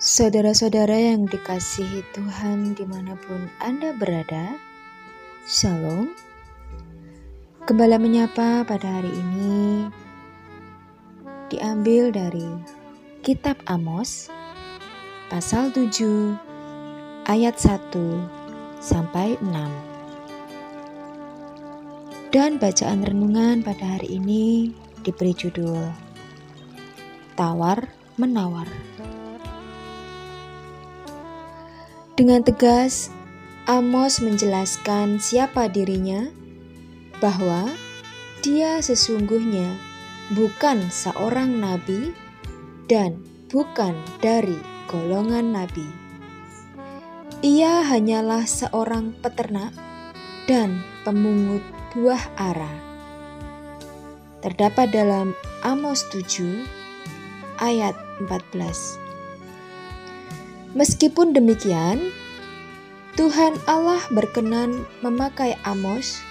Saudara-saudara yang dikasihi Tuhan di mana pun Anda berada, Shalom. Kembali menyapa pada hari ini diambil dari Kitab Amos pasal 7 ayat 1 sampai 6. Dan bacaan renungan pada hari ini diberi judul Tawar Menawar. Dengan tegas, Amos menjelaskan siapa dirinya, bahwa dia sesungguhnya bukan seorang nabi dan bukan dari golongan nabi. Ia hanyalah seorang peternak dan pemungut buah ara. Terdapat dalam Amos 7 ayat 14. Meskipun demikian, Tuhan Allah berkenan memakai Amos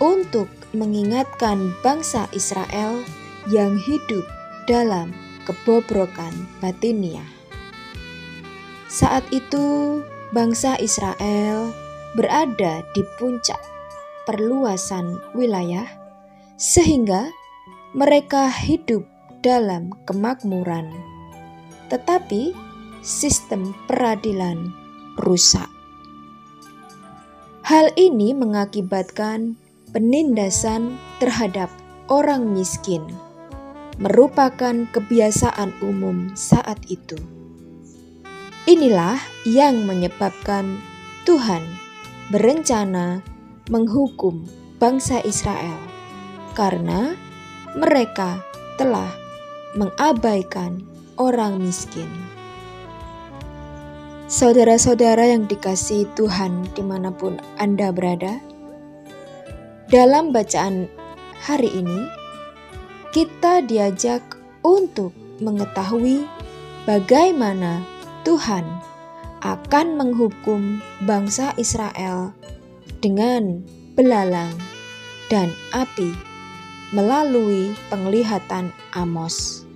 untuk mengingatkan bangsa Israel yang hidup dalam kebobrokan batinia. Saat itu, bangsa Israel berada di puncak perluasan wilayah, sehingga mereka hidup dalam kemakmuran. Tetapi sistem peradilan rusak. Hal ini mengakibatkan penindasan terhadap orang miskin, merupakan kebiasaan umum saat itu. Inilah yang menyebabkan Tuhan berencana menghukum bangsa Israel karena mereka telah mengabaikan orang miskin. Saudara-saudara yang dikasih Tuhan di mana pun Anda berada, dalam bacaan hari ini kita diajak untuk mengetahui bagaimana Tuhan akan menghukum bangsa Israel dengan belalang dan api melalui penglihatan Amos.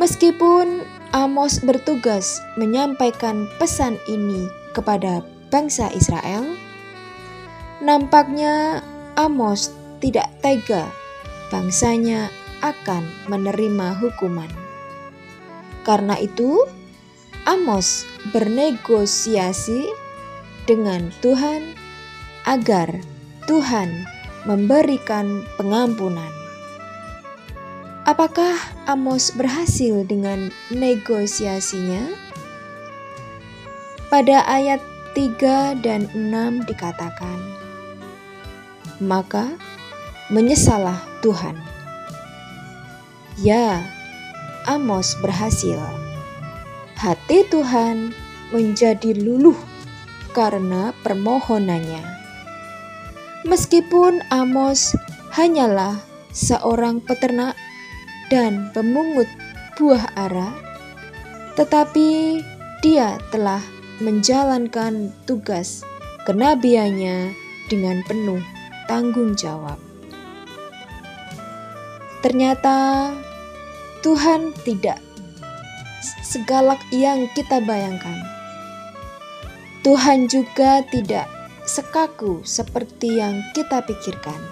Meskipun Amos bertugas menyampaikan pesan ini kepada bangsa Israel. Nampaknya Amos tidak tega bangsanya akan menerima hukuman. Karena itu, Amos bernegosiasi dengan Tuhan agar Tuhan memberikan pengampunan. Apakah Amos berhasil dengan negosiasinya? Pada ayat 3 dan 6 dikatakan, Maka menyesalah Tuhan. Ya, Amos berhasil. Hati Tuhan menjadi luluh karena permohonannya. Meskipun Amos hanyalah seorang peternak dan pemungut buah ara, tetapi dia telah menjalankan tugas kenabiannya dengan penuh tanggung jawab. Ternyata Tuhan tidak segalak yang kita bayangkan. Tuhan juga tidak sekaku seperti yang kita pikirkan.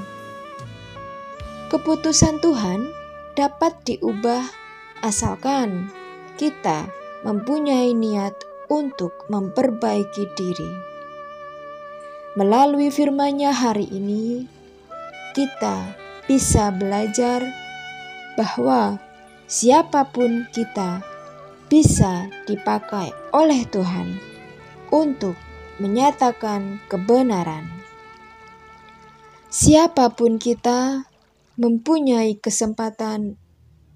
Keputusan Tuhan dapat diubah asalkan kita mempunyai niat untuk memperbaiki diri. Melalui firman-Nya hari ini, kita bisa belajar bahwa siapa pun kita bisa dipakai oleh Tuhan untuk menyatakan kebenaran. Siapa pun kita mempunyai kesempatan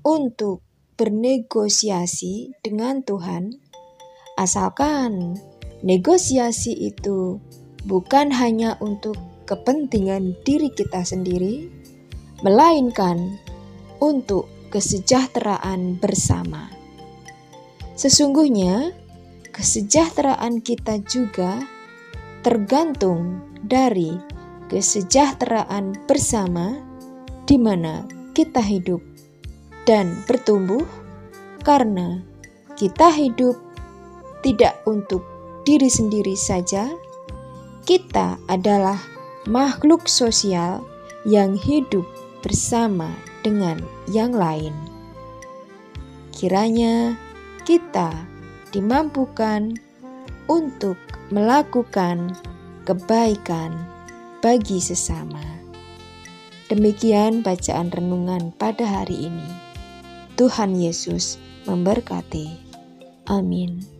untuk bernegosiasi dengan Tuhan, asalkan negosiasi itu bukan hanya untuk kepentingan diri kita sendiri, melainkan untuk kesejahteraan bersama. Sesungguhnya, kesejahteraan kita juga tergantung dari kesejahteraan bersama di mana kita hidup dan bertumbuh karena kita hidup tidak untuk diri sendiri saja, kita adalah makhluk sosial yang hidup bersama dengan yang lain. Kiranya kita dimampukan untuk melakukan kebaikan bagi sesama. Demikian bacaan renungan pada hari ini. Tuhan Yesus memberkati. Amin.